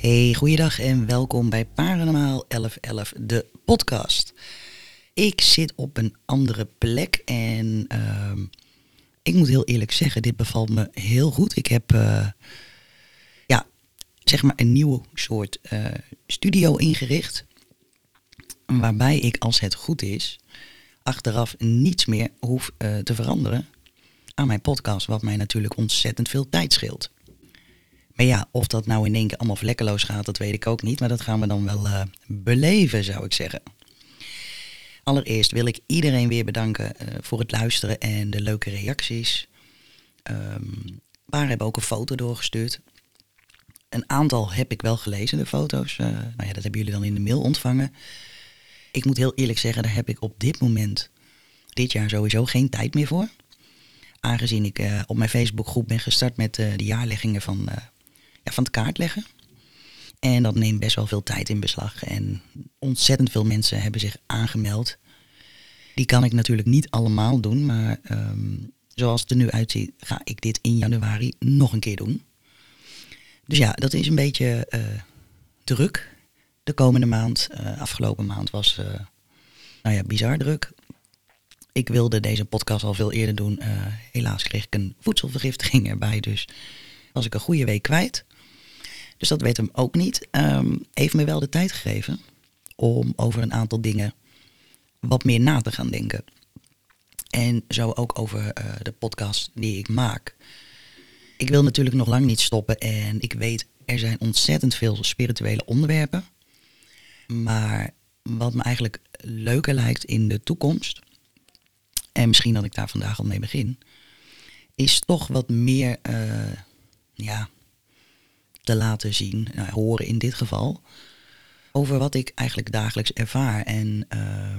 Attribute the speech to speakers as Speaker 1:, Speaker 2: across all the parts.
Speaker 1: Hey, goeiedag en welkom bij Paranormaal 1111, de podcast. Ik zit op een andere plek en ehm, ik moet heel eerlijk zeggen, dit bevalt me heel goed. Ik heb, eh, ja, zeg maar een nieuwe soort eh, studio ingericht. Waarbij ik, als het goed is, achteraf niets meer hoef eh, te veranderen aan mijn podcast. Wat mij natuurlijk ontzettend veel tijd scheelt. Maar ja, of dat nou in één keer allemaal vlekkeloos gaat, dat weet ik ook niet. Maar dat gaan we dan wel uh, beleven, zou ik zeggen. Allereerst wil ik iedereen weer bedanken uh, voor het luisteren en de leuke reacties. Um, paar hebben ook een foto doorgestuurd. Een aantal heb ik wel gelezen, de foto's. Uh, nou ja, dat hebben jullie dan in de mail ontvangen. Ik moet heel eerlijk zeggen, daar heb ik op dit moment, dit jaar sowieso geen tijd meer voor. Aangezien ik op mijn Facebookgroep ben gestart met de jaarleggingen van, van het kaartleggen. En dat neemt best wel veel tijd in beslag. En ontzettend veel mensen hebben zich aangemeld. Die kan ik natuurlijk niet allemaal doen, maar um, zoals het er nu uitziet, ga ik dit in januari nog een keer doen. Dus ja, dat is een beetje druk de komende maand. afgelopen maand was, nou ja, bizar druk ik wilde deze podcast al veel eerder doen. Helaas kreeg ik een voedselvergiftiging erbij, dus was ik een goede week kwijt. Dus dat weet hem ook niet. Um, heeft me wel de tijd gegeven om over een aantal dingen wat meer na te gaan denken. En zo ook over uh, de podcast die ik maak. Ik wil natuurlijk nog lang niet stoppen en ik weet er zijn ontzettend veel spirituele onderwerpen. Maar wat me eigenlijk leuker lijkt in de toekomst en misschien dat ik daar vandaag al mee begin, is toch wat meer uh, ja, te laten zien, nou, horen in dit geval, over wat ik eigenlijk dagelijks ervaar en uh,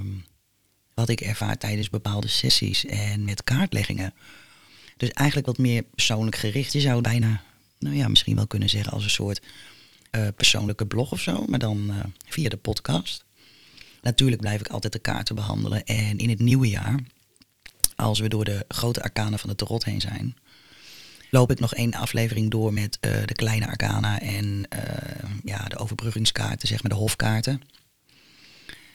Speaker 1: wat ik ervaar tijdens bepaalde sessies en met kaartleggingen. Dus eigenlijk wat meer persoonlijk gericht. Je zou bijna, nou ja, misschien wel kunnen zeggen als een soort uh, persoonlijke blog of zo, maar dan uh, via de podcast. Natuurlijk blijf ik altijd de kaarten behandelen en in het nieuwe jaar als we door de grote arkanen van de tarot heen zijn, loop ik nog één aflevering door met uh, de kleine arcana en uh, ja, de overbruggingskaarten, zeg maar de hofkaarten.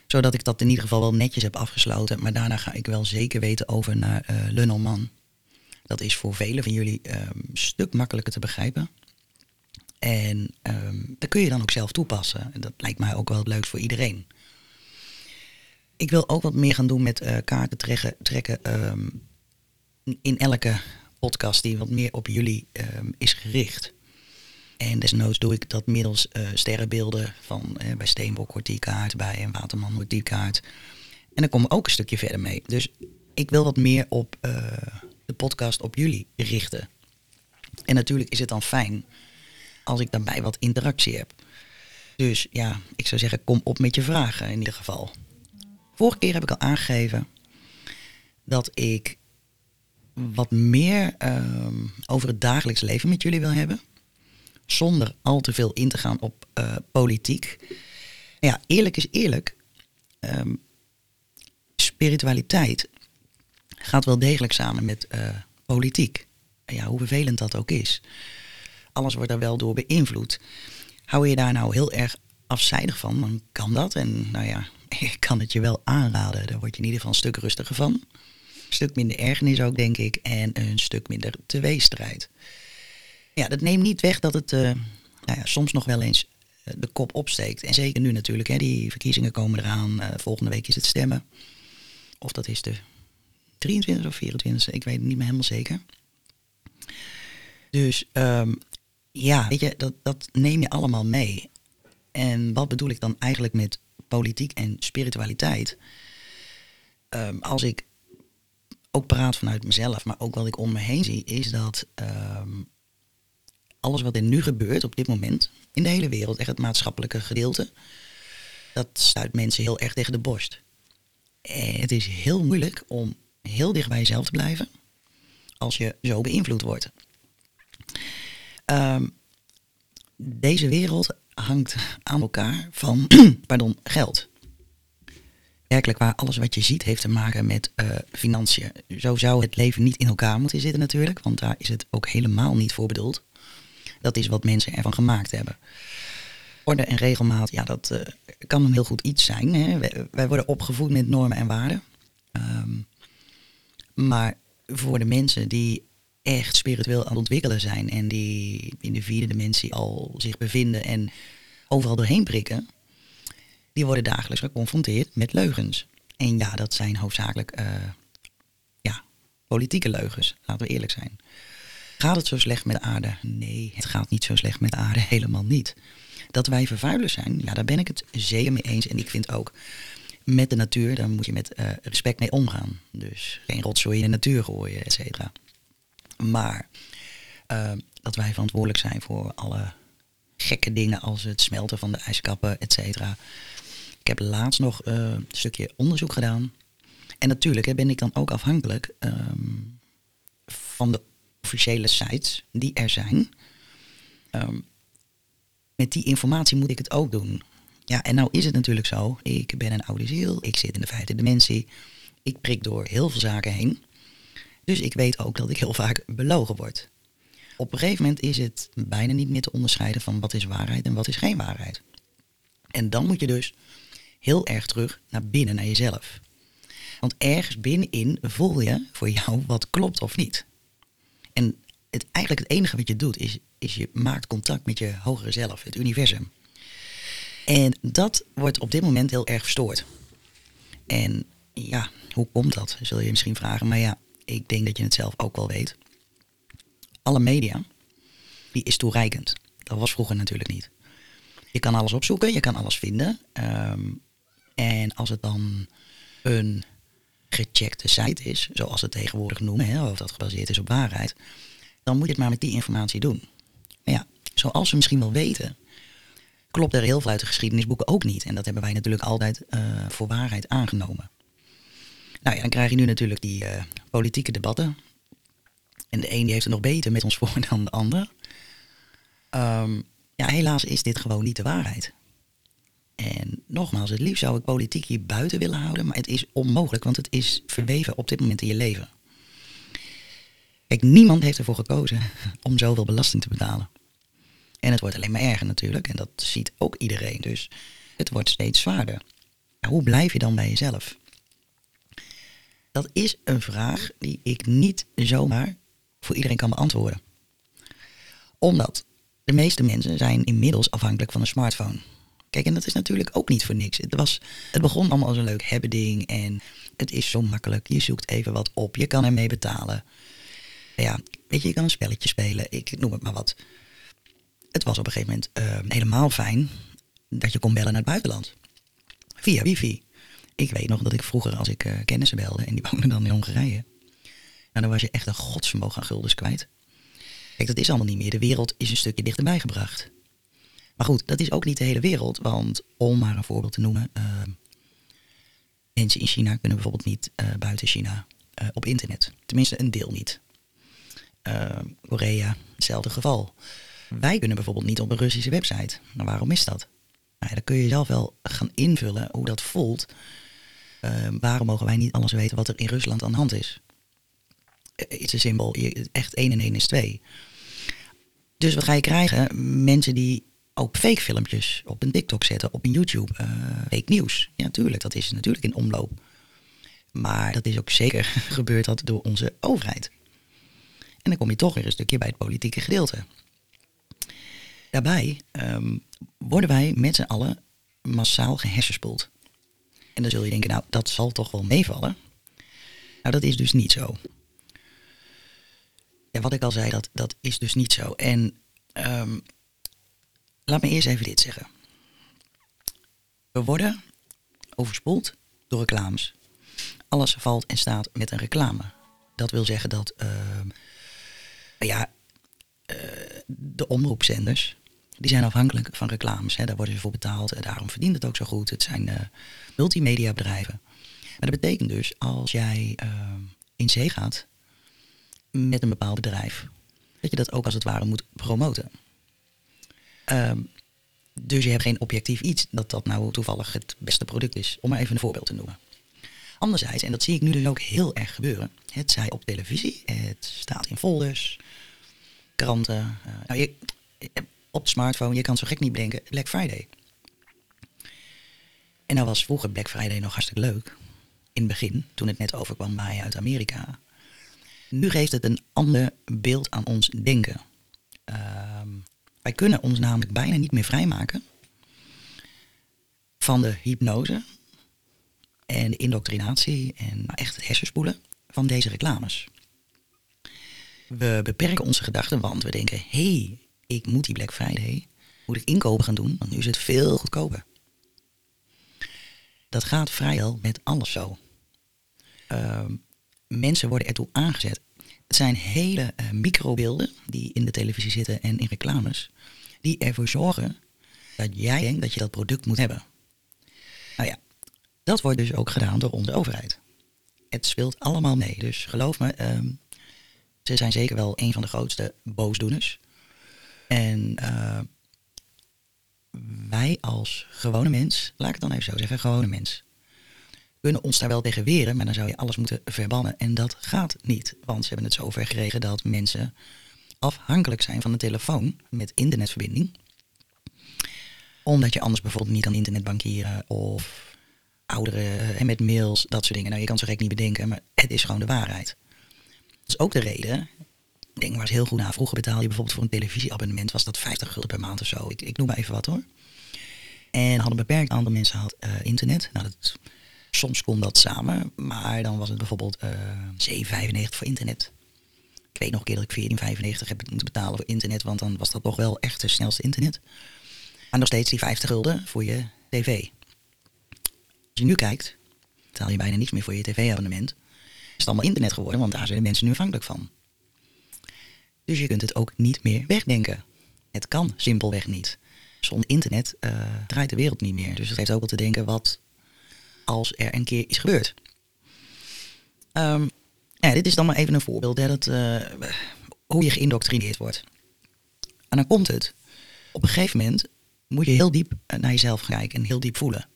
Speaker 1: Zodat ik dat in ieder geval wel netjes heb afgesloten. Maar daarna ga ik wel zeker weten over naar uh. Dat is voor velen van jullie um, een stuk makkelijker te begrijpen. En um, dat kun je dan ook zelf toepassen. Dat lijkt mij ook wel leukst voor iedereen ik wil ook wat meer gaan doen met kaarten trekken, trekken um, in elke podcast die wat meer op jullie um, is gericht. En desnoods doe ik dat middels uh, sterrenbeelden van uh, bij Steenbok wordt die kaart, bij een Waterman wordt die kaart. En dan kom ik ook een stukje verder mee. Dus ik wil wat meer op de podcast op jullie richten. En natuurlijk is het dan fijn als ik daarbij wat interactie heb. Dus ja, ik zou zeggen, kom op met je vragen in ieder geval. Vorige keer heb ik al aangegeven dat ik wat meer um, over het dagelijks leven met jullie wil hebben. Zonder al te veel in te gaan op uh, politiek. Ja, eerlijk is eerlijk. Um, spiritualiteit gaat wel degelijk samen met uh, politiek. Ja, hoe vervelend dat ook is. Alles wordt daar wel door beïnvloed. Hou je daar nou heel erg afzijdig van, dan kan dat. En nou ja, ik kan het je wel aanraden. Daar word je in ieder geval een stuk rustiger van. Stuk minder ergernis ook, denk ik. En een stuk minder tweestrijd. Ja, dat neemt niet weg dat het uh, nou ja, soms nog wel eens uh, de kop opsteekt. En zeker nu natuurlijk, hè, die verkiezingen komen eraan. Uh, volgende week is het stemmen. Of dat is de 23 of 24, ik weet het niet meer helemaal zeker. Dus um, ja, weet je, dat, dat neem je allemaal mee. En wat bedoel ik dan eigenlijk met politiek en spiritualiteit. Um, als ik ook praat vanuit mezelf, maar ook wat ik om me heen zie, is dat um, alles wat er nu gebeurt op dit moment in de hele wereld, echt het maatschappelijke gedeelte, dat stuit mensen heel erg tegen de borst. Het is heel moeilijk om heel dicht bij jezelf te blijven als je zo beïnvloed wordt. Um, deze wereld hangt aan elkaar van pardon, geld. Werkelijk waar alles wat je ziet heeft te maken met uh, financiën. Zo zou het leven niet in elkaar moeten zitten natuurlijk, want daar is het ook helemaal niet voor bedoeld. Dat is wat mensen ervan gemaakt hebben. orde en regelmaat, ja, dat uh, kan een heel goed iets zijn. Hè? Wij, worden opgevoed met normen en waarden. Ehm, maar voor de mensen die echt spiritueel aan het ontwikkelen zijn en die in de vierde dimensie al zich bevinden en overal doorheen prikken, die worden dagelijks geconfronteerd met leugens. En ja, dat zijn hoofdzakelijk uh, ja, politieke leugens, laten we eerlijk zijn. Gaat het zo slecht met de aarde? Nee, het gaat niet zo slecht met de aarde, helemaal niet. Dat wij vervuilers zijn, ja, daar ben ik het zeker mee eens. En ik vind ook met de natuur, daar moet je met uh, respect mee omgaan. Dus geen rotzooi in de natuur gooien, et cetera. Maar uh, dat wij verantwoordelijk zijn voor alle gekke dingen als het smelten van de ijskappen, et cetera. Ik heb laatst nog uh, een stukje onderzoek gedaan. En natuurlijk ben ik dan ook afhankelijk um, van de officiële sites die er zijn. Um, met die informatie moet ik het ook doen. Ja, en nou is het natuurlijk zo. Ik ben een oude ziel. Ik zit in de vijfde dimensie. Ik prik door heel veel zaken heen. Dus ik weet ook dat ik heel vaak belogen word. Op een gegeven moment is het bijna niet meer te onderscheiden van wat is waarheid en wat is geen waarheid. En dan moet je dus heel erg terug naar binnen, naar jezelf. Want ergens binnenin voel je voor jou wat klopt of niet. En het, eigenlijk het enige wat je doet is, is je maakt contact met je hogere zelf, het universum. En dat wordt op dit moment heel erg verstoord. En ja, hoe komt dat? Zul je misschien vragen. Maar ja, ik denk dat je het zelf ook wel weet. Alle media, die is toereikend. Dat was vroeger natuurlijk niet. Je kan alles opzoeken, je kan alles vinden. Ehm, en als het dan een gecheckte site is, zoals ze tegenwoordig noemen, hè, of dat gebaseerd is op waarheid, dan moet je het maar met die informatie doen. Ja, zoals we misschien wel weten, klopt er heel veel uit de geschiedenisboeken ook niet. En dat hebben wij natuurlijk altijd uh, voor waarheid aangenomen. Nou ja, dan krijg je nu natuurlijk die uh, politieke debatten. En de een die heeft het nog beter met ons voor dan de ander. Um, ja, helaas is dit gewoon niet de waarheid. En nogmaals, het liefst zou ik politiek hier buiten willen houden, maar het is onmogelijk, want het is verweven op dit moment in je leven. Kijk, niemand heeft ervoor gekozen om zoveel belasting te betalen. En het wordt alleen maar erger natuurlijk, en dat ziet ook iedereen. Dus het wordt steeds zwaarder. hoe blijf je dan bij jezelf? Dat is een vraag die ik niet zomaar voor iedereen kan beantwoorden. Omdat de meeste mensen zijn inmiddels afhankelijk van een smartphone. Kijk, en dat is natuurlijk ook niet voor niks. Het, was, het begon allemaal als een leuk hebben ding en het is zo makkelijk. Je zoekt even wat op, je kan ermee betalen. Ja, weet je, je kan een spelletje spelen, ik noem het maar wat. Het was op een gegeven moment uh, helemaal fijn dat je kon bellen naar het buitenland. Via wifi. Ik weet nog dat ik vroeger, als ik uh, kennissen belde en die woonden dan in Hongarije, dan was je echt een godsvermogen aan guldens kwijt. Kijk, dat is allemaal niet meer. De wereld is een stukje dichterbij gebracht. Maar goed, dat is ook niet de hele wereld. Want om maar een voorbeeld te noemen. Uh, mensen in China kunnen bijvoorbeeld niet uh, buiten China uh, op internet. Tenminste, een deel niet. Korea, hetzelfde geval. Wij kunnen bijvoorbeeld niet op een Russische website. Nou, waarom is dat? Nou, dan kun je zelf wel gaan invullen hoe dat voelt. waarom mogen wij niet alles weten wat er in Rusland aan de hand is? It's a simpel. Echt 1 en 1 is 2. Dus wat ga je krijgen? Mensen die ook fake filmpjes op een TikTok zetten, op een YouTube. Uh, fake nieuws. Ja, natuurlijk, dat is natuurlijk in omloop. Maar dat is ook zeker gebeurd door onze overheid. En dan kom je toch weer een stukje bij het politieke gedeelte. Daarbij um, worden wij met z'n allen massaal gehersenspoeld. En dan zul je denken, nou, dat zal toch wel meevallen. Nou, dat is dus niet zo. Ja, wat ik al zei, dat, dat is dus niet zo. En um, Laat me eerst even dit zeggen. We worden overspoeld door reclames. Alles valt en staat met een reclame. Dat wil zeggen dat uh, ja, uh, de omroepzenders, die zijn afhankelijk van reclames. Hè. Daar worden ze voor betaald. En daarom verdient het ook zo goed. Het zijn uh, multimedia bedrijven. Maar dat betekent dus als jij ehm, in zee gaat met een bepaald bedrijf, dat je dat ook als het ware moet promoten. Um, dus je hebt geen objectief iets dat dat nou toevallig het beste product is. Om maar even een voorbeeld te noemen. Anderzijds, en dat zie ik nu dus ook heel erg gebeuren. Het zij op televisie, het staat in folders, kranten. Uh, nou, je, op de smartphone. Je kan zo gek niet bedenken, Black Friday. En nou was vroeger Black Friday nog hartstikke leuk. In het begin, toen het net overkwam bij uit Amerika. Nu geeft het een ander beeld aan ons denken. Ehm, wij kunnen ons namelijk bijna niet meer vrijmaken van de hypnose en de indoctrinatie en nou, echt het hersenspoelen van deze reclames. We beperken onze gedachten, want we denken: hé, hey, ik moet die Black Friday, moet ik inkopen gaan doen, want nu is het veel goedkoper. Dat gaat vrijwel met alles zo. Ehm, mensen worden ertoe aangezet. Het zijn hele uh, microbeelden die in de televisie zitten en in reclames, die ervoor zorgen dat jij denkt dat je dat product moet hebben. Nou ja, dat wordt dus ook gedaan door onze overheid. Het speelt allemaal mee. Dus geloof me, ehm, ze zijn zeker wel een van de grootste boosdoeners. En uh, wij als gewone mens, laat ik het dan even zo zeggen, gewone mens, kunnen ons daar wel tegen weren, maar dan zou je alles moeten verbannen. En dat gaat niet, want ze hebben het zover gekregen dat mensen afhankelijk zijn van de telefoon met internetverbinding. Omdat je anders bijvoorbeeld niet kan internetbankieren of ouderen en met mails, dat soort dingen. Nou, je kan zo gek niet bedenken, maar het is gewoon de waarheid. Dat is ook de reden. Denk maar eens heel goed na. Vroeger betaalde je bijvoorbeeld voor een televisieabonnement, was dat 50 gulden per maand of zo. Ik, ik noem maar even wat hoor. En had een beperkt aantal mensen had uh, internet. Nou, dat, soms kon dat samen, maar dan was het bijvoorbeeld uh, eh, 7,95 voor internet. Ik weet nog een keer dat ik 14,95 heb moeten betalen voor internet, want dan was dat toch wel echt het snelste internet. Maar nog steeds die 50 gulden voor je tv. Als je nu kijkt, betaal je bijna niets meer voor je tv-abonnement. Is allemaal internet geworden, want daar zijn de mensen nu afhankelijk van. Dus je kunt het ook niet meer wegdenken. Het kan simpelweg niet. Zonder internet uh, draait de wereld niet meer. Dus het heeft ook wel te denken wat als er een keer iets gebeurt. Ja, dit is dan maar even een voorbeeld. Hè, dat, uh, hoe je geïndoctrineerd wordt. En dan komt het. Op een gegeven moment moet je heel diep naar jezelf kijken en heel diep voelen.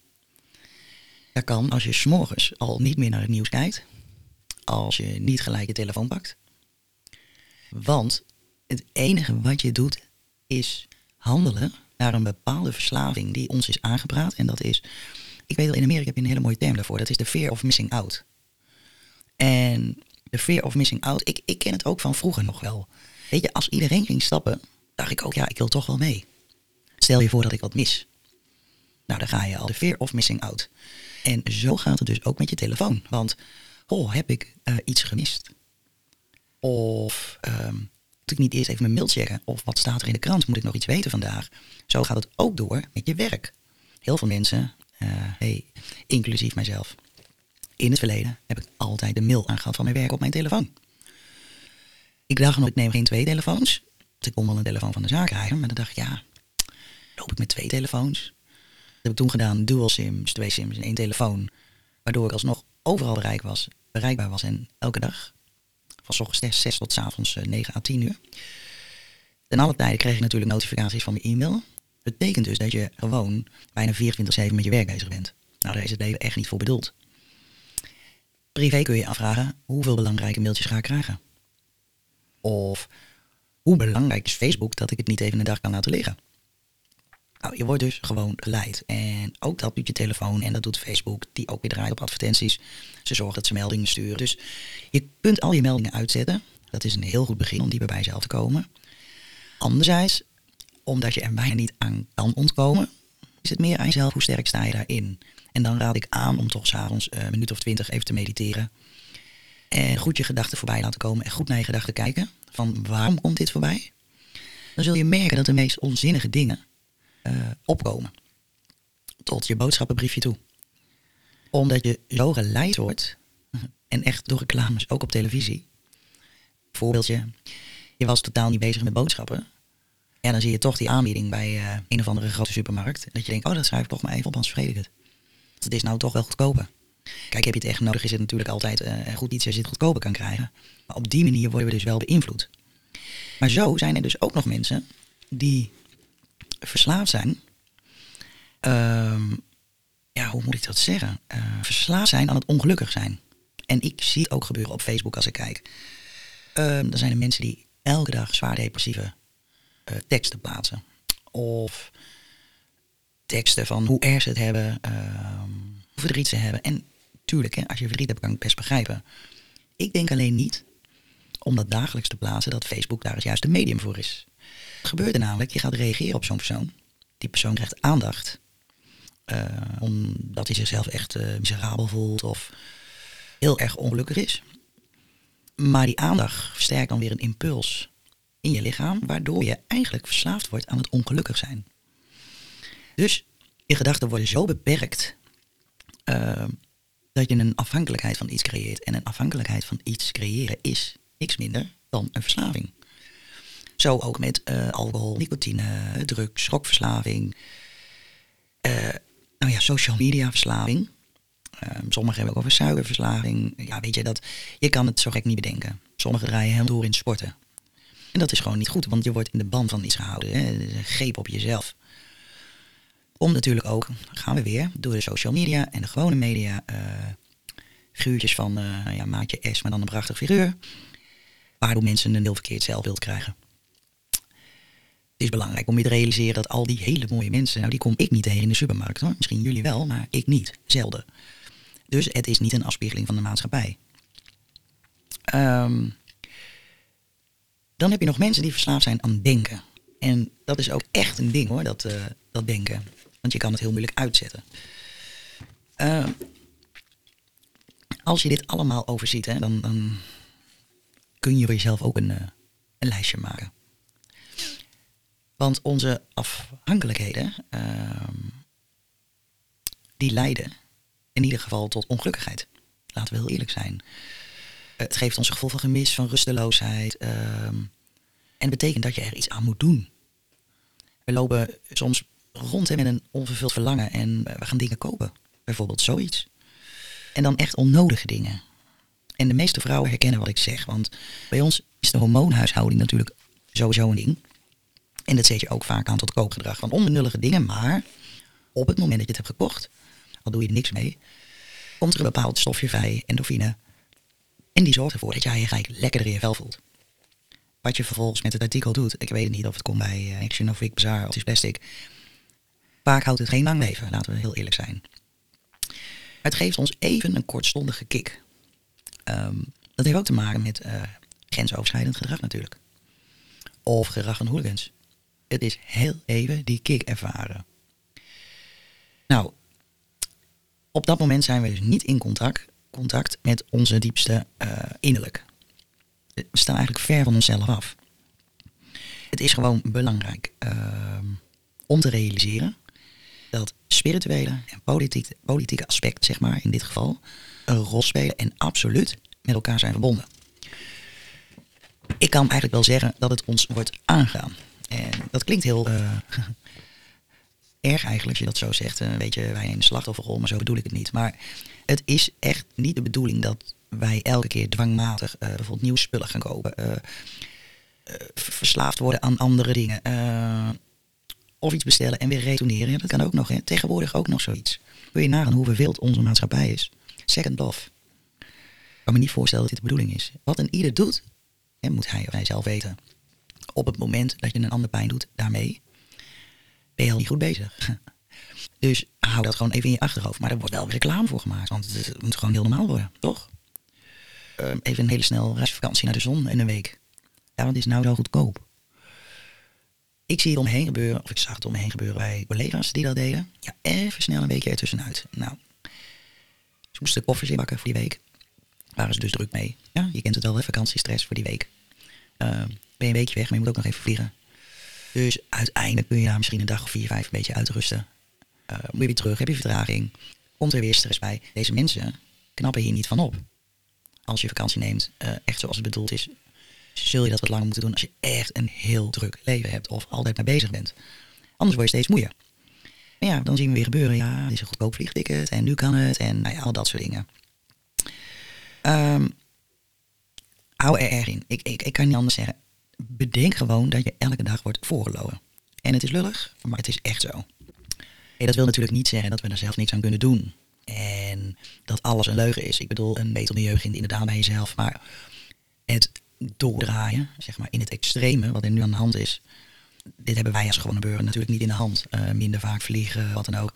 Speaker 1: Dat kan als je s'morgens al niet meer naar het nieuws kijkt. Als je niet gelijk je telefoon pakt. Want het enige wat je doet is handelen naar een bepaalde verslaving die ons is aangepraat. En dat is, ik weet wel, in Amerika heb je een hele mooie term daarvoor. Dat is de fear of missing out. En de fear of missing out, ik, ik ken het ook van vroeger nog wel. Weet je, als iedereen ging stappen, dacht ik ook, ja, ik wil toch wel mee. Stel je voor dat ik wat mis. Nou, dan ga je al de fear of missing out. En zo gaat het dus ook met je telefoon. Want, oh, heb ik uh, iets gemist? Of um, moet ik niet eerst even mijn mail checken? Of wat staat er in de krant? Moet ik nog iets weten vandaag? Zo gaat het ook door met je werk. Heel veel mensen, hey, inclusief mijzelf. In het verleden heb ik altijd de mail aangehad van mijn werk op mijn telefoon. Ik dacht nog, ik neem geen twee telefoons. Ik kon wel een telefoon van de zaak krijgen. Maar dan dacht ik, ja, loop ik met twee telefoons? Dat heb ik toen gedaan, dual sims, twee sims en één telefoon. Waardoor ik alsnog overal bereik was, bereikbaar was en elke dag van ochtends 6 tot s avonds 9 eh, à 10 uur. Ten alle tijden kreeg ik natuurlijk notificaties van mijn e-mail. Betekent dus dat je gewoon bijna 24-7 met je werk bezig bent. Nou, daar is het leven echt niet voor bedoeld. Privé kun je afvragen, hoeveel belangrijke mailtjes ga ik krijgen? Of hoe belangrijk is Facebook dat ik het niet even een dag kan laten liggen? Nou, je wordt dus gewoon geleid. En ook dat doet je telefoon en dat doet Facebook, die ook weer draait op advertenties. Ze zorgen dat ze meldingen sturen. Dus je kunt al je meldingen uitzetten. Dat is een heel goed begin om die bij jezelf te komen. Anderzijds, omdat je er bijna niet aan kan ontkomen, is het meer aan jezelf hoe sterk sta je daarin. En dan raad ik aan om toch s'avonds een minuut of twintig even te mediteren. En goed je gedachten voorbij laten komen en goed naar je gedachten kijken. Van waarom komt dit voorbij? Dan zul je merken dat de meest onzinnige dingen uh, opkomen. Tot je boodschappenbriefje toe. Omdat je zo geleid wordt, en echt door reclames, ook op televisie. Voorbeeldje, je was totaal niet bezig met boodschappen. En dan zie je toch die aanbieding bij uh, een of andere grote supermarkt. Dat je denkt, oh dat schrijf ik toch maar even op, anders vergeet ik het. Het is nou toch wel goedkoper. Kijk, heb je het echt nodig, is het natuurlijk altijd uh, goed iets als je het goedkoper kan krijgen. Maar op die manier worden we dus wel beïnvloed. Maar zo zijn er dus ook nog mensen die verslaafd zijn. Ehm, ja, hoe moet ik dat zeggen? Uh, verslaafd zijn aan het ongelukkig zijn. En ik zie het ook gebeuren op Facebook als ik kijk. Uh, er zijn er mensen die elke dag zwaar depressieve uh, teksten plaatsen. Of teksten van hoe erg ze het hebben, ehm, hoe verdriet ze hebben. En tuurlijk, hè, als je verdriet hebt, kan ik het best begrijpen. Ik denk alleen niet, om dat dagelijks te plaatsen, dat Facebook daar het juiste medium voor is. Gebeurt er namelijk? Je gaat reageren op zo'n persoon. Die persoon krijgt aandacht. Uh, omdat hij zichzelf echt uh, miserabel voelt of heel erg ongelukkig is. Maar die aandacht versterkt dan weer een impuls in je lichaam, waardoor je eigenlijk verslaafd wordt aan het ongelukkig zijn. Dus je gedachten worden zo beperkt uh, dat je een afhankelijkheid van iets creëert. En een afhankelijkheid van iets creëren is niks minder dan een verslaving. Zo ook met uh, alcohol, nicotine, drugs, schokverslaving. Nou ja, social media verslaving. Uh, sommigen hebben ook over suikerverslaving. Ja, weet je, dat, je kan het zo gek niet bedenken. Sommigen draaien helemaal door in sporten. En dat is gewoon niet goed, want je wordt in de band van iets gehouden. Hè? Een greep op jezelf. Om natuurlijk ook, gaan we weer, door de social media en de gewone media, uh, figuurtjes van, uh, ja, maak je S, maar dan een prachtig figuur. Waardoor mensen een heel verkeerd zelfbeeld krijgen. Het is belangrijk om je te realiseren dat al die hele mooie mensen, nou die kom ik niet tegen in de supermarkt hoor. Misschien jullie wel, maar ik niet. Zelden. Dus het is niet een afspiegeling van de maatschappij. Um, dan heb je nog mensen die verslaafd zijn aan denken. En dat is ook echt een ding hoor, dat, uh, dat denken. Want je kan het heel moeilijk uitzetten. Uh, als je dit allemaal overziet, hè, dan, dan kun je voor jezelf ook een, uh, een lijstje maken. Want onze afhankelijkheden, ehm, die leiden in ieder geval tot ongelukkigheid. Laten we heel eerlijk zijn. Het geeft ons een gevoel van gemis, van rusteloosheid. Um, en betekent dat je er iets aan moet doen. We lopen soms rond met een onvervuld verlangen en we gaan dingen kopen. Bijvoorbeeld zoiets. En dan echt onnodige dingen. En de meeste vrouwen herkennen wat ik zeg. Want bij ons is de hormoonhuishouding natuurlijk sowieso een ding. En dat zet je ook vaak aan tot koopgedrag van onbenullige dingen. Maar op het moment dat je het hebt gekocht, al doe je er niks mee, komt er een bepaald stofje vrij, endorfine. En die zorgt ervoor dat jij je gelijk lekkerder in je vel voelt. Wat je vervolgens met het artikel doet, ik weet niet of het komt bij uh, Action of Week Bazaar of is plastic. Vaak houdt het geen lang leven, laten we heel eerlijk zijn. Het geeft ons even een kortstondige kick. Um, dat heeft ook te maken met uh, grensoverschrijdend gedrag natuurlijk. Of gedrag van hooligans. Het is heel even die kick ervaren. Nou, op dat moment zijn we dus niet in contact, contact met onze diepste uh, innerlijk. We staan eigenlijk ver van onszelf af. Het is gewoon belangrijk uh, om te realiseren dat spirituele en politieke, politieke aspect, zeg maar, in dit geval, een rol spelen en absoluut met elkaar zijn verbonden. Ik kan eigenlijk wel zeggen dat het ons wordt aangaan. En dat klinkt heel uh, erg eigenlijk als je dat zo zegt. Uh, weet je, wij in de slachtofferrol, maar zo bedoel ik het niet. Maar het is echt niet de bedoeling dat wij elke keer dwangmatig uh, bijvoorbeeld nieuwe spullen gaan kopen. verslaafd worden aan andere dingen. of iets bestellen en weer retourneren. Dat kan ook nog. Hè. Tegenwoordig ook nog zoiets. Wil je nagaan hoe verveeld onze maatschappij is? Second love. Ik kan me niet voorstellen dat dit de bedoeling is. Wat een ieder doet, hè, moet hij of hij zelf weten. Op het moment dat je een ander pijn doet, daarmee ben je al niet goed bezig. Dus hou dat gewoon even in je achterhoofd. Maar er wordt wel reclame voor gemaakt. Want het moet gewoon heel normaal worden, toch? Uh, even een hele snel reisvakantie naar de zon in een week. Ja, wat is nou zo goedkoop? Ik zie het omheen gebeuren, of ik zag het omheen gebeuren bij collega's die dat deden. Ja, even snel een weekje ertussenuit. Nou, ze moesten koffers inbakken voor die week. Waren ze dus druk mee. Ja, je kent het wel, hè? vakantiestress voor die week. Uh, ben je een weekje weg, maar je moet ook nog even vliegen. Dus uiteindelijk kun je daar misschien een dag of vier, vijf een beetje uitrusten. Uh, moet je weer terug, heb je vertraging. Komt er weer stress bij. Deze mensen knappen hier niet van op. Als je vakantie neemt, uh, echt zoals het bedoeld is, zul je dat wat langer moeten doen als je echt een heel druk leven hebt of altijd mee bezig bent. Anders word je steeds moeier. En ja, dan zien we weer gebeuren, ja, dit is een goedkoop vliegticket en nu kan het en nou ja, al dat soort dingen. Um, hou er erg in. Ik, ik, ik kan niet anders zeggen. Bedenk gewoon dat je elke dag wordt voorgelogen. En het is lullig, maar het is echt zo. Hey, dat wil natuurlijk niet zeggen dat we er zelf niets aan kunnen doen. En dat alles een leugen is. Ik bedoel, een beter milieu begint inderdaad bij jezelf. Maar het doordraaien, zeg maar in het extreme, wat er nu aan de hand is, dit hebben wij als gewone burger natuurlijk niet in de hand. Uh, minder vaak vliegen, wat dan ook.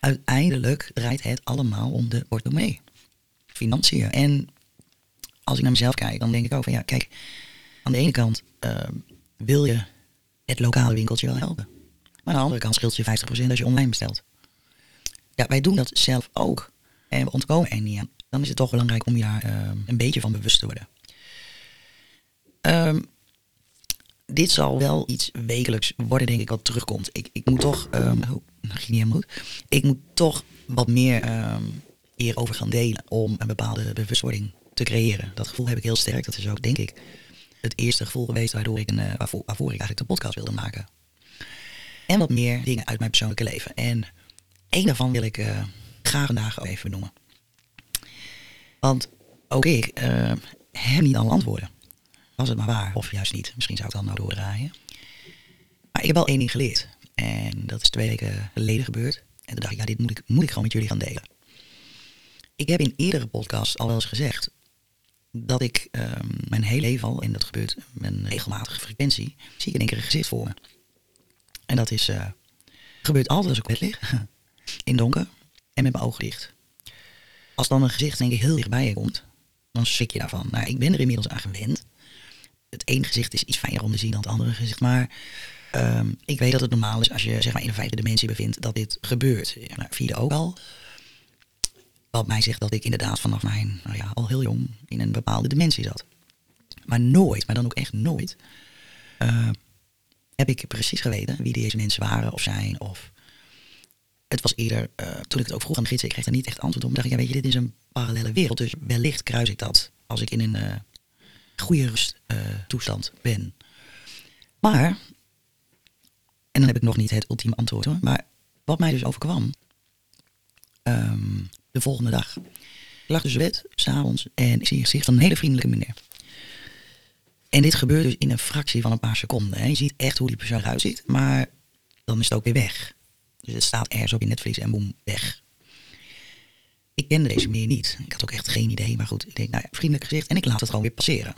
Speaker 1: Uiteindelijk draait het allemaal om de portemonnee. Financiën. En als ik naar mezelf kijk, dan denk ik ook van ja, kijk, aan de ene kant uh, wil je het lokale winkeltje wel helpen. Maar aan de andere kant scheelt je 50% als je online bestelt. Ja, wij doen dat zelf ook. En we ontkomen er niet aan. Dan is het toch belangrijk om je daar uh, een beetje van bewust te worden. Um, dit zal wel iets wekelijks worden, denk ik, wat terugkomt. Ik, ik moet toch, um, oh, dat ging niet helemaal goed. Ik moet toch wat meer um, hierover gaan delen om een bepaalde bewustwording te creëren. Dat gevoel heb ik heel sterk. Dat is ook, denk ik, het eerste gevoel geweest waardoor ik een, waarvoor, waarvoor ik eigenlijk de podcast wilde maken. En wat meer dingen uit mijn persoonlijke leven. En één daarvan wil ik uh, graag vandaag ook even noemen. Want ook ik uh, heb niet alle antwoorden. Was het maar waar, of juist niet. Misschien zou ik dan nou doordraaien. Maar ik heb wel één ding geleerd. En dat is twee weken geleden gebeurd. En toen dacht ik, ja, dit moet ik, moet ik gewoon met jullie gaan delen. Ik heb in eerdere podcasts al wel eens gezegd dat ik um, mijn hele leven al, en dat gebeurt met een regelmatige frequentie, zie ik in één keer een gezicht voor me. En dat is, uh, gebeurt altijd als ik bed lig, in donker en met mijn ogen dicht. Als dan een gezicht denk ik heel dichtbij je komt, dan schrik je daarvan. Nou, ik ben er inmiddels aan gewend het ene gezicht is iets fijner om te zien dan het andere gezicht. Maar um, ik weet dat het normaal is als je zeg maar in een vijfde dimensie bevindt dat dit gebeurt. Ja, nou, vierde ook al. Wat mij zegt dat ik inderdaad vanaf mijn, nou ja, al heel jong in een bepaalde dimensie zat. Maar nooit, maar dan ook echt nooit, uh, heb ik precies geweten wie deze mensen waren of zijn. Of het was eerder, uh, toen ik het ook vroeg aan de gids, ik kreeg er niet echt antwoord op. dacht ik, ja, weet je, dit is een parallele wereld. Dus wellicht kruis ik dat als ik in een uh, goede rusttoestand uh, ben. Maar, en dan heb ik nog niet het ultieme antwoord hoor, maar wat mij dus overkwam, um, de volgende dag. Ik lag dus bed, s'avonds, en ik zie een gezicht een hele vriendelijke meneer. En dit gebeurt dus in een fractie van een paar seconden. Hè. Je ziet echt hoe die persoon eruit ziet, maar dan is het ook weer weg. Dus het staat ergens op in Netflix en boem, weg. Ik kende deze meneer niet. Ik had ook echt geen idee. Maar goed, ik denk, nou vriendelijk gezicht. En ik laat het gewoon weer passeren.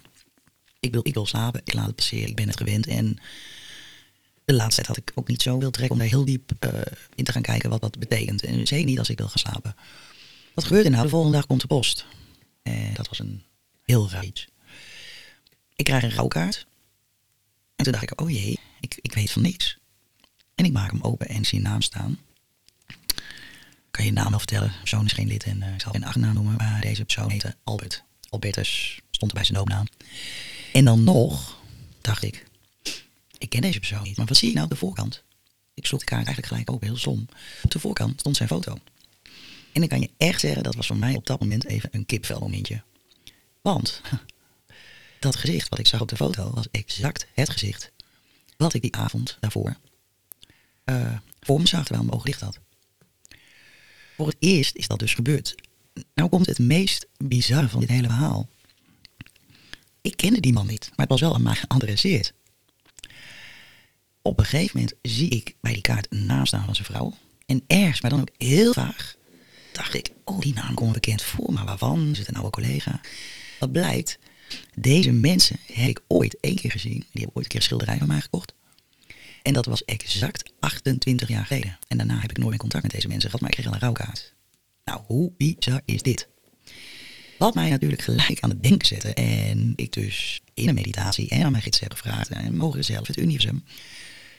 Speaker 1: Ik wil, ik wil slapen, ik laat het passeren. Ik ben het gewend. En de laatste tijd had ik ook niet zo wil trekken om daar heel diep uh, in te gaan kijken wat dat betekent. En zeker niet als ik wil gaan slapen. Wat gebeurt er nou? De volgende dag komt de post. En dat was een heel raar iets. Ik krijg een rouwkaart. En toen dacht ik, oh jee, ik, ik weet van niks. En ik maak hem open en zie een naam staan kan je naam wel vertellen. De persoon is geen lid en uh, ik zal geen achternaam noemen. Maar deze persoon heette Albert. Albertus stond er bij zijn doopnaam. En dan nog dacht ik, ik ken deze persoon niet. Maar wat zie je nou op de voorkant? Ik sloeg de kaart eigenlijk gelijk open, heel stom. Op de voorkant stond zijn foto. En dan kan je echt zeggen, dat was voor mij op dat moment even een kipvelmomentje. Want dat gezicht wat ik zag op de foto was exact het gezicht wat ik die avond daarvoor uh, voor me zag terwijl mijn ogen had. Voor het eerst is dat dus gebeurd. Nou komt het meest bizarre van dit hele verhaal. Ik kende die man niet, maar het was wel aan mij geadresseerd. Op een gegeven moment zie ik bij die kaart een naam staan van zijn vrouw. En ergens, maar dan ook heel vaag, dacht ik, oh die naam komt bekend voor, maar waarvan? Is het een oude collega? Wat blijkt, deze mensen heb ik ooit één keer gezien. Die hebben ooit een keer een schilderij van mij gekocht. En dat was exact 28 jaar geleden. En daarna heb ik nooit meer contact met deze mensen gehad, maar ik kreeg al een rouwkaart. Nou, hoe bizar is dit? Wat mij natuurlijk gelijk aan het denken zette. En ik dus in een meditatie en aan mijn gids heb gevraagd. En mogen zelf het universum.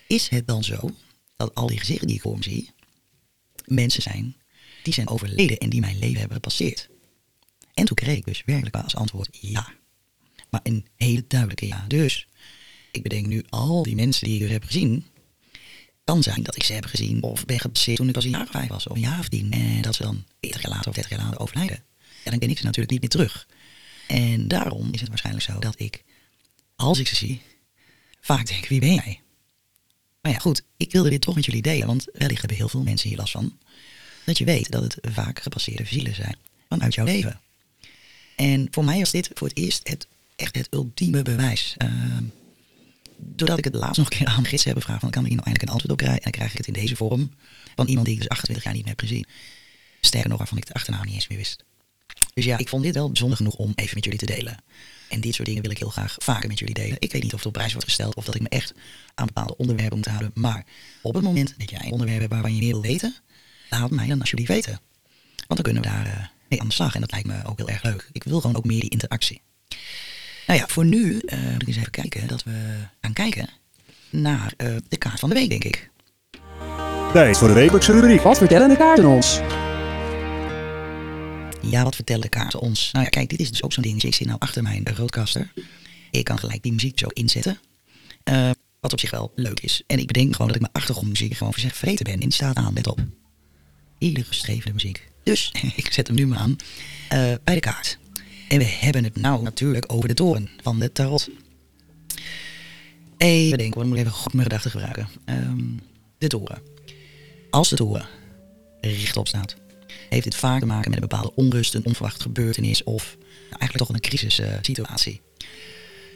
Speaker 1: Is het dan zo dat al die gezichten die ik voor me zie. mensen zijn die zijn overleden en die mijn leven hebben gepasseerd? En toen kreeg ik dus werkelijk als antwoord ja. Maar een hele duidelijke ja. Dus ik bedenk nu al die mensen die ik er heb gezien. Kan zijn dat ik ze heb gezien of ben gepasseerd toen ik als een jaar of vijf was of een jaar of tien. En dat ze dan 40 jaar later of 30 jaar later overlijden. Ja, dan ken ik ze natuurlijk niet meer terug. En daarom is het waarschijnlijk zo dat ik, als ik ze zie, vaak denk, wie ben jij? Maar ja, goed, ik wilde dit toch met jullie delen, want wellicht hebben heel veel mensen hier last van. Dat je weet dat het vaak gepasseerde zielen zijn vanuit jouw leven. En voor mij was dit voor het eerst het, echt het ultieme bewijs. Uh, doordat ik het laatst nog een keer aan gids heb gevraagd, van kan ik hier nou eindelijk een antwoord op krijgen? En dan krijg ik het in deze vorm van iemand die ik dus 28 jaar niet meer heb gezien. Sterker nog, waarvan ik de achternaam niet eens meer wist. Dus ja, ik vond dit wel bijzonder genoeg om even met jullie te delen. En dit soort dingen wil ik heel graag vaker met jullie delen. Ik weet niet of het op prijs wordt gesteld of dat ik me echt aan bepaalde onderwerpen moet houden. Maar op het moment dat jij een onderwerp hebt waarvan je meer wil weten, laat mij dan alsjeblieft weten. Want dan kunnen we daar uh, mee aan de slag. En dat lijkt me ook heel erg leuk. Ik wil gewoon ook meer die interactie. Nou ja, voor nu uh, moet ik eens even kijken dat we gaan kijken naar uh, de kaart van de week, denk ik.
Speaker 2: Tijd voor de wekelijkse rubriek.
Speaker 3: Wat vertellen de kaarten ons?
Speaker 1: Ja, wat vertellen de kaarten ons? Nou ja, kijk, dit is dus ook zo'n dingetje. Ik zit nou achter mijn roadcaster. Ik kan gelijk die muziek zo inzetten. Uh, wat op zich wel leuk is. En ik bedenk gewoon dat ik mijn achtergrondmuziek gewoon voor zich vergeten ben. En die staat aan, let op. Hele geschreven muziek. Dus ik zet hem nu maar aan uh, bij de kaart. En we hebben het nou natuurlijk over de toren van de tarot. Even denken, moet ik even goed mijn gedachten gebruiken. Um, de toren. Als de toren rechtop staat, heeft dit vaak te maken met een bepaalde onrust, een onverwachte gebeurtenis of eigenlijk toch een crisissituatie.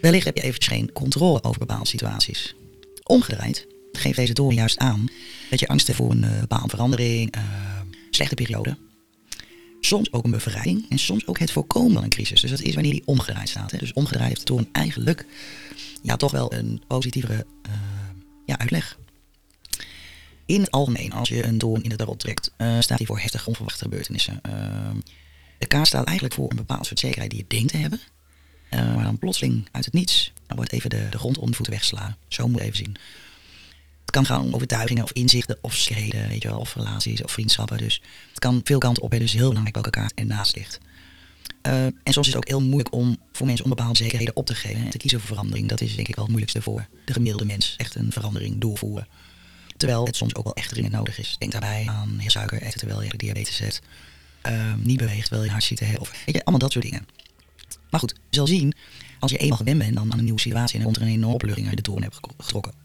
Speaker 1: Wellicht heb je eventjes geen controle over bepaalde situaties. Omgedraaid geeft deze toren juist aan dat je angst hebt voor een uh, bepaalde verandering, uh, slechte periode. Soms ook een bevrijding en soms ook het voorkomen van een crisis. Dus dat is wanneer die omgedraaid staat. Hè. Dus omgedraaid heeft eigenlijk ja, toch wel een positievere uh, ja, uitleg. In het algemeen, als je een doorn in de tarot trekt, uh, staat hij voor heftige onverwachte gebeurtenissen. Uh, de kaart staat eigenlijk voor een bepaald soort zekerheid die je denkt te hebben. Maar dan plotseling uit het niets, dan wordt even de, de grond onder de voeten weggeslagen. Zo moet je even zien. Kan gaan om overtuigingen of inzichten of scheden, weet je wel, of relaties of vriendschappen. Dus het kan veel kanten op, hè, dus heel belangrijk welke kaart ernaast ligt. Uh, en soms is het ook heel moeilijk om voor mensen om bepaalde zekerheden op te geven en te kiezen voor verandering. Dat is denk ik wel het moeilijkste voor de gemiddelde mens. Echt een verandering doorvoeren. Terwijl het soms ook wel echt dringend nodig is. Denk daarbij aan heel suiker eten terwijl je diabetes hebt. Uh, niet beweegt terwijl je hartziekte hebt. Of weet je, allemaal dat soort dingen. Maar goed, je zal zien, als je eenmaal gewend bent dan aan een nieuwe situatie en komt er een enorme opluchting uit de toren hebt getrokken.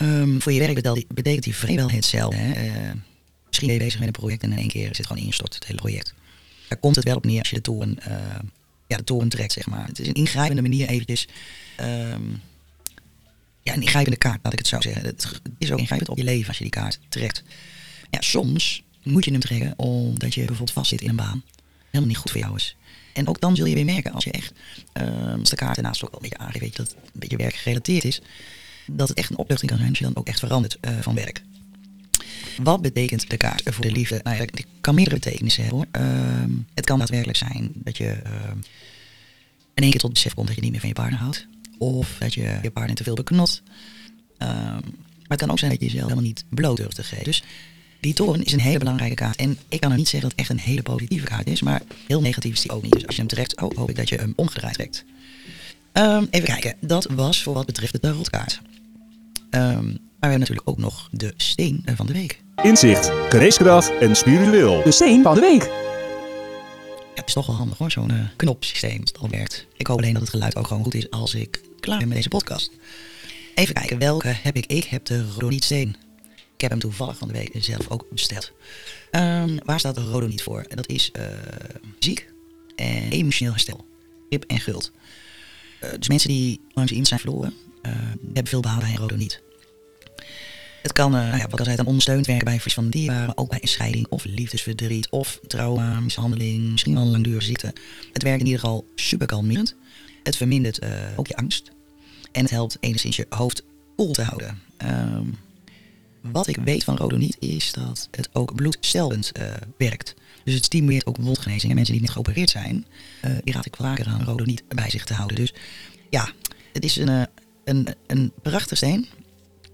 Speaker 1: Um, voor je werk betekent die vrijwel hetzelfde. Hè? Uh, misschien ben je bezig met een project en in één keer zit het gewoon ingestort, het hele project. Daar komt het wel op neer als je de toren, uh, ja, de toren trekt, zeg maar. Het is een ingrijpende manier eventjes... Um, ja, een ingrijpende kaart, laat ik het zo zeggen. Het is ook ingrijpend op je leven als je die kaart trekt. Ja, soms moet je hem trekken omdat je bijvoorbeeld vastzit in een baan. Helemaal niet goed voor jou is. En ook dan zul je weer merken als je echt, uh, als de kaart daarnaast ook wel een beetje aangeeft, weet je, dat het een beetje werkgerelateerd is, dat het echt een opluchting kan zijn als je dan ook echt verandert uh, van werk. Wat betekent de kaart voor de liefde? Nou het kan meerdere betekenissen hebben hoor. Uh, het kan daadwerkelijk zijn dat je in één keer tot besef komt dat je niet meer van je partner houdt. Of dat je je partner te veel beknot. Um, maar het kan ook zijn dat je jezelf helemaal niet bloot durft te geven. Dus die toren is een hele belangrijke kaart. En ik kan er niet zeggen dat het echt een hele positieve kaart is. Maar heel negatief is die ook niet. Dus als je hem trekt, oh, hoop ik dat je hem omgedraaid trekt. Even kijken. Dat was voor wat betreft de tarotkaart. Um, maar we hebben natuurlijk ook nog de steen van de week.
Speaker 2: Inzicht, geneeskracht en spiritueel.
Speaker 3: De steen van de week.
Speaker 1: Ja, het is toch wel handig hoor, zo'n uh, knopsysteem het al werkt. Ik hoop alleen dat het geluid ook gewoon goed is als ik klaar ben met deze podcast. Even kijken, welke heb ik? Ik heb de Rodonietsteen. Ik heb hem toevallig van de week zelf ook besteld. Um, waar staat de Rodoniet voor? Dat is uh, ziek en emotioneel herstel. Kip en guld. Uh, dus mensen die langs in zijn verloren, hebben veel behouden bij een Rodoniet. Het kan, uh, ja, wat zei, dan ondersteund werken bij verlies van dierbaren, ook bij een scheiding of liefdesverdriet of trauma, mishandeling, misschien wel een langdurige ziekte. Het werkt in ieder geval super kalmerend. Het vermindert uh, ook je angst. En het helpt enigszins je hoofd koel te houden. Um, wat ik weet van Rodoniet is dat het ook bloedstelend werkt. Dus het stimuleert ook wondgenezing. En mensen die niet geopereerd zijn, die raad ik vaker aan Rodoniet bij zich te houden. Dus ja, het is een, een, een prachtig steen.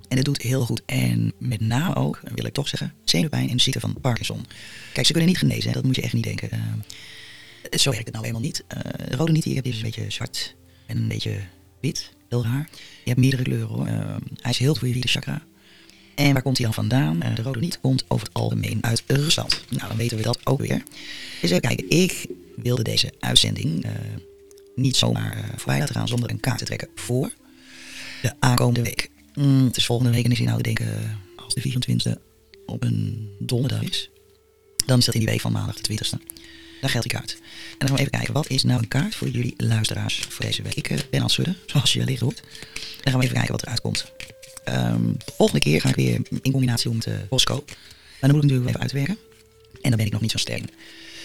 Speaker 1: En het doet heel goed. En met name ook, wil ik toch zeggen, zenuwpijn en de ziekte van Parkinson. Kijk, ze kunnen niet genezen, dat moet je echt niet denken. Uh, zo werkt het nou helemaal niet. Uh, de rode niet, ik heb, is een beetje zwart en een beetje wit, heel raar. Je hebt meerdere kleuren hoor. Uh, hij is heel goed voor je chakra. En waar komt hij dan vandaan? de rode niet komt over het algemeen uit Rusland. Nou, dan weten we dat ook weer. Dus even kijken, ik wilde deze uitzending niet zomaar voorbij laten gaan zonder een kaart te trekken voor de aankomende week. Mm, het is volgende week en zie nou denken, als de 24e op een donderdag is, dan is dat in die week van maandag de 20e. Daar geldt die kaart. En dan gaan we even kijken, wat is nou een kaart voor jullie luisteraars voor deze week? Ik uh, ben al schudden, zoals je wellicht hoort. Dan gaan we even kijken wat eruit komt. Um, volgende keer ga ik weer in combinatie doen met de horoscoop. Maar dan moet ik natuurlijk even uitwerken. En dan ben ik nog niet zo sterk.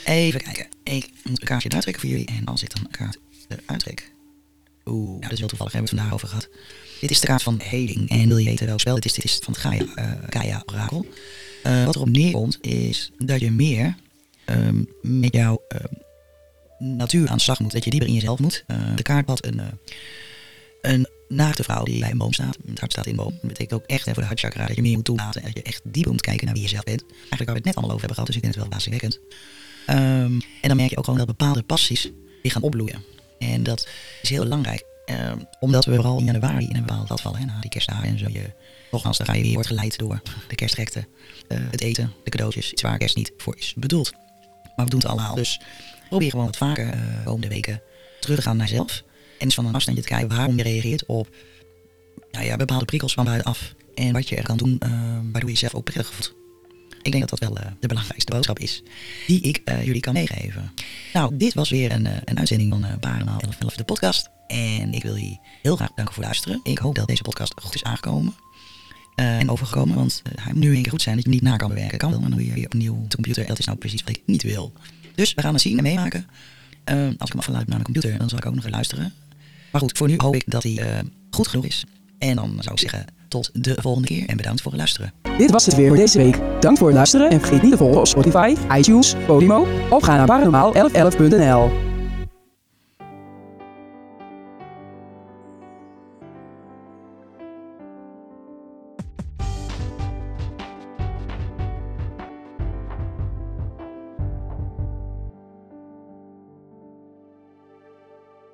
Speaker 1: Even kijken. Ik moet een kaartje eruit trekken voor jullie. En als ik dan een kaart eruit trek... Oeh, nou, dat is heel toevallig. Hebben we het vandaag over gehad. Dit is de kaart van heling. En wil je weten welk spel dit is? Dit is van Gaia, eh Gaia Orakel. Eh, wat erop neerkomt is dat je meer ehm, met jouw ehm, natuur aan de slag moet. Dat je dieper in jezelf moet. Eh, de kaart had een, een naakte vrouw die bij een boom staat. Het hart staat in de boom. Dat betekent ook echt hè, voor de hartchakra dat je meer moet toelaten. En dat je echt dieper moet kijken naar wie je zelf bent. Eigenlijk waar we het net allemaal over hebben gehad. Dus ik vind het wel waanzinnig. Ehm, en dan merk je ook gewoon dat bepaalde passies die gaan opbloeien. En dat is heel belangrijk. Ehm, omdat we vooral in januari in een bepaald gat vallen. Hè, na die kerstdagen en zo. Je, nogmaals, dan ga je weer wordt geleid door de kerstrekte. eh, het eten, de cadeautjes. Iets waar kerst niet voor is bedoeld. Maar we doen het allemaal. Dus probeer gewoon wat vaker eh, de komende weken terug te gaan naar jezelf. En eens van een afstandje te kijken waarom je reageert op nou ja, bepaalde prikkels van buitenaf. En wat je er kan doen eh, waardoor je jezelf ook prettig voelt. Ik denk dat dat wel eh, de belangrijkste boodschap is die ik eh, jullie kan meegeven. Nou, dit was weer een, eh, een uitzending van uh, Parenmaal 11, 11 de podcast. En ik wil jullie heel graag bedanken voor het luisteren. Ik hoop dat deze podcast goed is aangekomen. en overgekomen, want hij moet nu een keer goed zijn dat je hem niet na kan bewerken. Kan wel, maar dan weer opnieuw op de computer. En dat is nou precies wat ik niet wil. Dus we gaan het zien en meemaken. Als ik hem afgeluid naar mijn computer, dan zal ik ook nog luisteren. Maar goed, voor nu hoop ik dat hij goed genoeg is. En dan zou ik zeggen, tot de volgende keer en bedankt voor het luisteren.
Speaker 3: Dit was het weer voor deze week. Dank voor het luisteren en vergeet niet te volgen op Spotify, iTunes, Podimo of ga naar paranormaal1111.nl.